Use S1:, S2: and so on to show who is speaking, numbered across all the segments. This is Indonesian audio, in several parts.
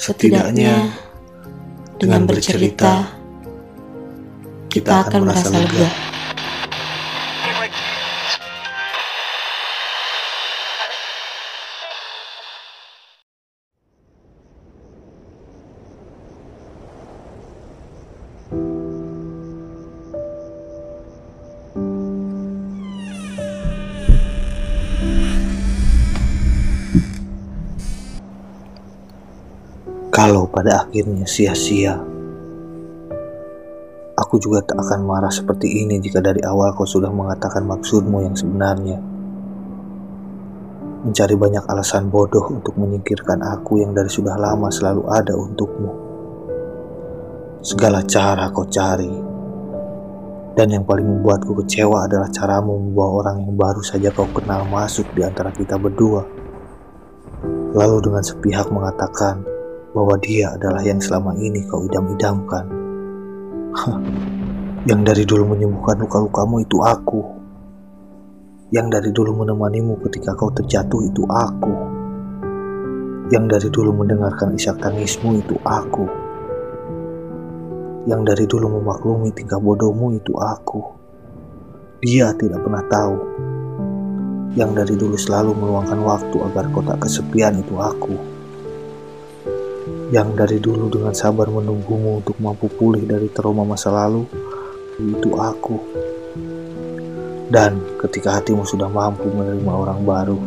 S1: Setidaknya dengan bercerita, kita akan merasa lega.
S2: Kalau pada akhirnya sia-sia, aku juga tak akan marah seperti ini jika dari awal kau sudah mengatakan maksudmu yang sebenarnya. Mencari banyak alasan bodoh untuk menyingkirkan aku yang dari sudah lama selalu ada untukmu. Segala cara kau cari, dan yang paling membuatku kecewa adalah caramu membawa orang yang baru saja kau kenal masuk di antara kita berdua. Lalu dengan sepihak mengatakan, bahwa dia adalah yang selama ini kau idam-idamkan. yang dari dulu menyembuhkan luka-lukamu itu aku. Yang dari dulu menemanimu ketika kau terjatuh itu aku. Yang dari dulu mendengarkan isak tangismu itu aku. Yang dari dulu memaklumi tingkah bodohmu itu aku. Dia tidak pernah tahu. Yang dari dulu selalu meluangkan waktu agar kau tak kesepian itu aku yang dari dulu dengan sabar menunggumu untuk mampu pulih dari trauma masa lalu, itu aku. Dan ketika hatimu sudah mampu menerima orang baru,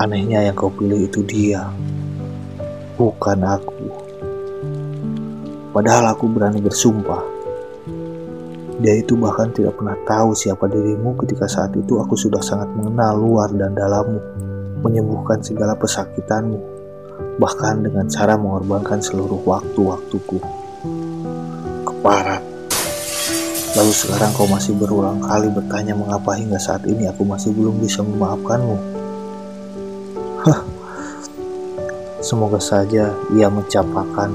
S2: anehnya yang kau pilih itu dia, bukan aku. Padahal aku berani bersumpah, dia itu bahkan tidak pernah tahu siapa dirimu ketika saat itu aku sudah sangat mengenal luar dan dalammu, menyembuhkan segala pesakitanmu bahkan dengan cara mengorbankan seluruh waktu-waktuku. Keparat. Lalu sekarang kau masih berulang kali bertanya mengapa hingga saat ini aku masih belum bisa memaafkanmu. Hah. Semoga saja ia mencapakan